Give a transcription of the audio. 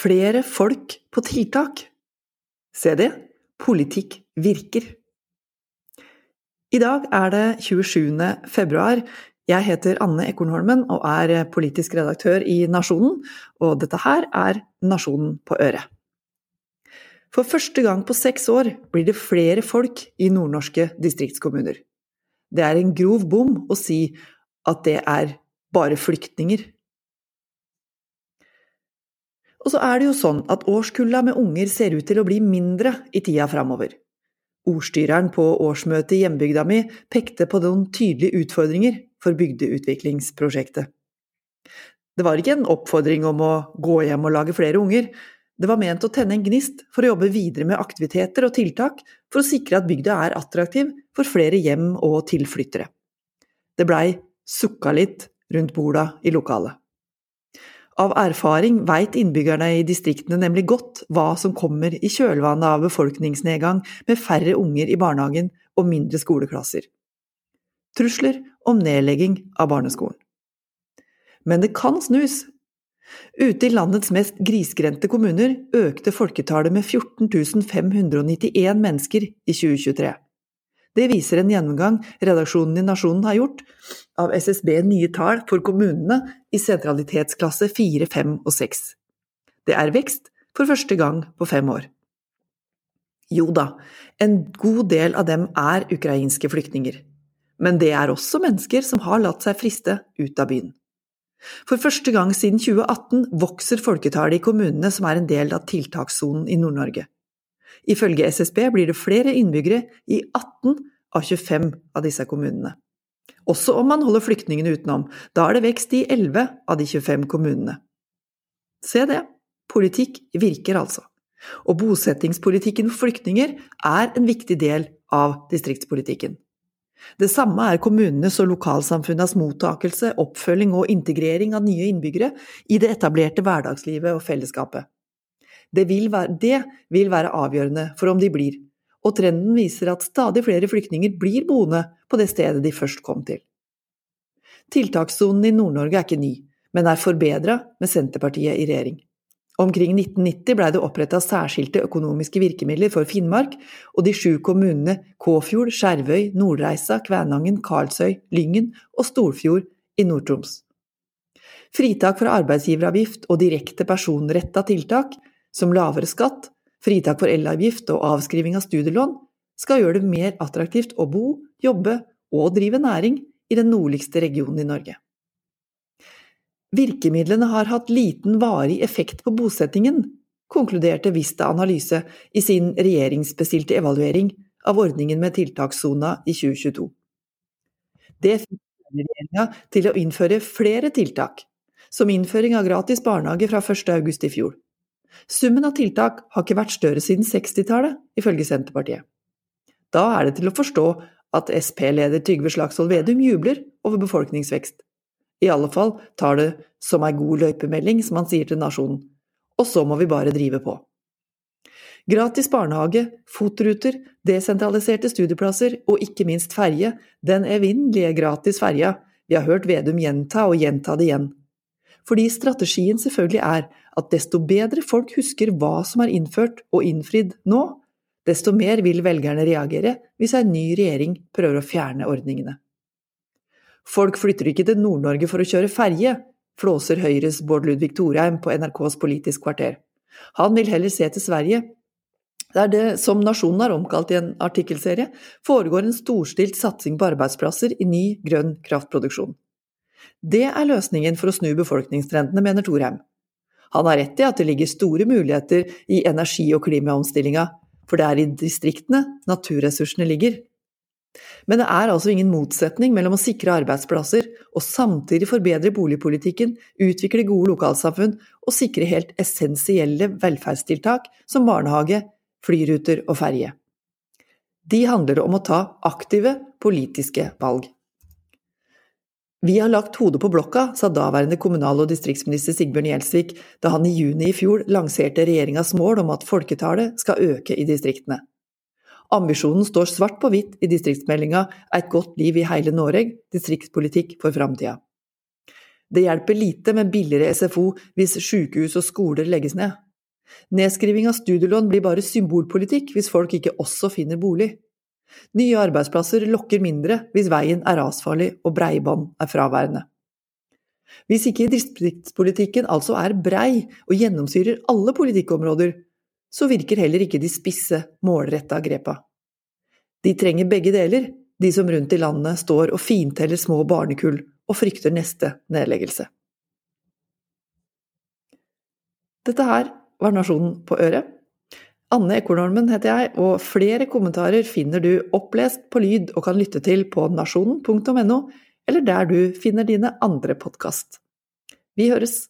Flere folk på tiltak. Se det, politikk virker. I dag er det 27. februar. Jeg heter Anne Ekornholmen og er politisk redaktør i Nasjonen, og dette her er Nasjonen på øret. For første gang på seks år blir det flere folk i nordnorske distriktskommuner. Det er en grov bom å si at det er bare flyktninger. Og så er det jo sånn at årskulla med unger ser ut til å bli mindre i tida framover. Ordstyreren på årsmøtet i hjembygda mi pekte på noen tydelige utfordringer for bygdeutviklingsprosjektet. Det var ikke en oppfordring om å gå hjem og lage flere unger, det var ment å tenne en gnist for å jobbe videre med aktiviteter og tiltak for å sikre at bygda er attraktiv for flere hjem og tilflyttere. Det blei sukka litt rundt borda i lokalet. Av erfaring veit innbyggerne i distriktene nemlig godt hva som kommer i kjølvannet av befolkningsnedgang med færre unger i barnehagen og mindre skoleklasser. Trusler om nedlegging av barneskolen. Men det kan snus. Ute i landets mest grisgrendte kommuner økte folketallet med 14 591 mennesker i 2023. Det viser en gjennomgang redaksjonen i Nasjonen har gjort av SSB nye tall for kommunene i sentralitetsklasse 4, 5 og 6. Det er vekst for første gang på fem år. Jo da, en god del av dem er ukrainske flyktninger. Men det er også mennesker som har latt seg friste ut av byen. For første gang siden 2018 vokser folketallet i kommunene som er en del av tiltakssonen i Nord-Norge. Ifølge SSB blir det flere innbyggere i 18 av 25 av disse kommunene. Også om man holder flyktningene utenom, da er det vekst i 11 av de 25 kommunene. Se det, politikk virker altså. Og bosettingspolitikken for flyktninger er en viktig del av distriktspolitikken. Det samme er kommunenes og lokalsamfunnas mottakelse, oppfølging og integrering av nye innbyggere i det etablerte hverdagslivet og fellesskapet. Det vil, være, det vil være avgjørende for om de blir, og trenden viser at stadig flere flyktninger blir boende på det stedet de først kom til. Tiltakssonen i Nord-Norge er ikke ny, men er forbedra med Senterpartiet i regjering. Omkring 1990 blei det oppretta særskilte økonomiske virkemidler for Finnmark og de sju kommunene Kåfjord, Skjervøy, Nordreisa, Kvænangen, Karlsøy, Lyngen og Storfjord i Nord-Troms. Fritak fra arbeidsgiveravgift og direkte personretta tiltak som lavere skatt, fritak for elavgift og avskriving av studielån, skal gjøre det mer attraktivt å bo, jobbe og drive næring i den nordligste regionen i Norge. Virkemidlene har hatt liten varig effekt på bosettingen, konkluderte Vista Analyse i sin regjeringsbestilte evaluering av ordningen med tiltakssona i 2022. Det fikk regjeringa til å innføre flere tiltak, som innføring av gratis barnehage fra 1. august i fjor. Summen av tiltak har ikke vært større siden 60-tallet, ifølge Senterpartiet. Da er det til å forstå at Sp-leder Trygve Slagsvold Vedum jubler over befolkningsvekst. I alle fall tar det som ei god løypemelding, som han sier til nasjonen. Og så må vi bare drive på. Gratis barnehage, fotruter, desentraliserte studieplasser og ikke minst ferje, den evinnelige gratis ferja, vi har hørt Vedum gjenta og gjenta det igjen. Fordi strategien selvfølgelig er at desto bedre folk husker hva som er innført og innfridd nå, desto mer vil velgerne reagere hvis en ny regjering prøver å fjerne ordningene. Folk flytter ikke til Nord-Norge for å kjøre ferje, flåser Høyres Bård Ludvig Thorheim på NRKs Politisk kvarter. Han vil heller se til Sverige, der det, som Nasjonen har omkalt i en artikkelserie, foregår en storstilt satsing på arbeidsplasser i ny, grønn kraftproduksjon. Det er løsningen for å snu befolkningstrendene, mener Thorheim. Han har rett i at det ligger store muligheter i energi- og klimaomstillinga, for det er i distriktene naturressursene ligger. Men det er altså ingen motsetning mellom å sikre arbeidsplasser og samtidig forbedre boligpolitikken, utvikle gode lokalsamfunn og sikre helt essensielle velferdstiltak som barnehage, flyruter og ferje. De handler om å ta aktive politiske valg. Vi har lagt hodet på blokka, sa daværende kommunal- og distriktsminister Sigbjørn Gjelsvik da han i juni i fjor lanserte regjeringas mål om at folketallet skal øke i distriktene. Ambisjonen står svart på hvitt i distriktsmeldinga Et godt liv i hele Norge – distriktspolitikk for framtida. Det hjelper lite med billigere SFO hvis sykehus og skoler legges ned. Nedskriving av studielån blir bare symbolpolitikk hvis folk ikke også finner bolig. Nye arbeidsplasser lokker mindre hvis veien er rasfarlig og breibånd er fraværende. Hvis ikke distriktspolitikken altså er brei og gjennomsyrer alle politikkområder, så virker heller ikke de spisse, målretta grepa. De trenger begge deler, de som rundt i landet står og finteller små barnekull og frykter neste nedleggelse. Dette her var Nasjonen på øret. Anne Ekornholmen heter jeg, og flere kommentarer finner du opplest på lyd og kan lytte til på nasjonen.no, eller der du finner dine andre podkast. Vi høres!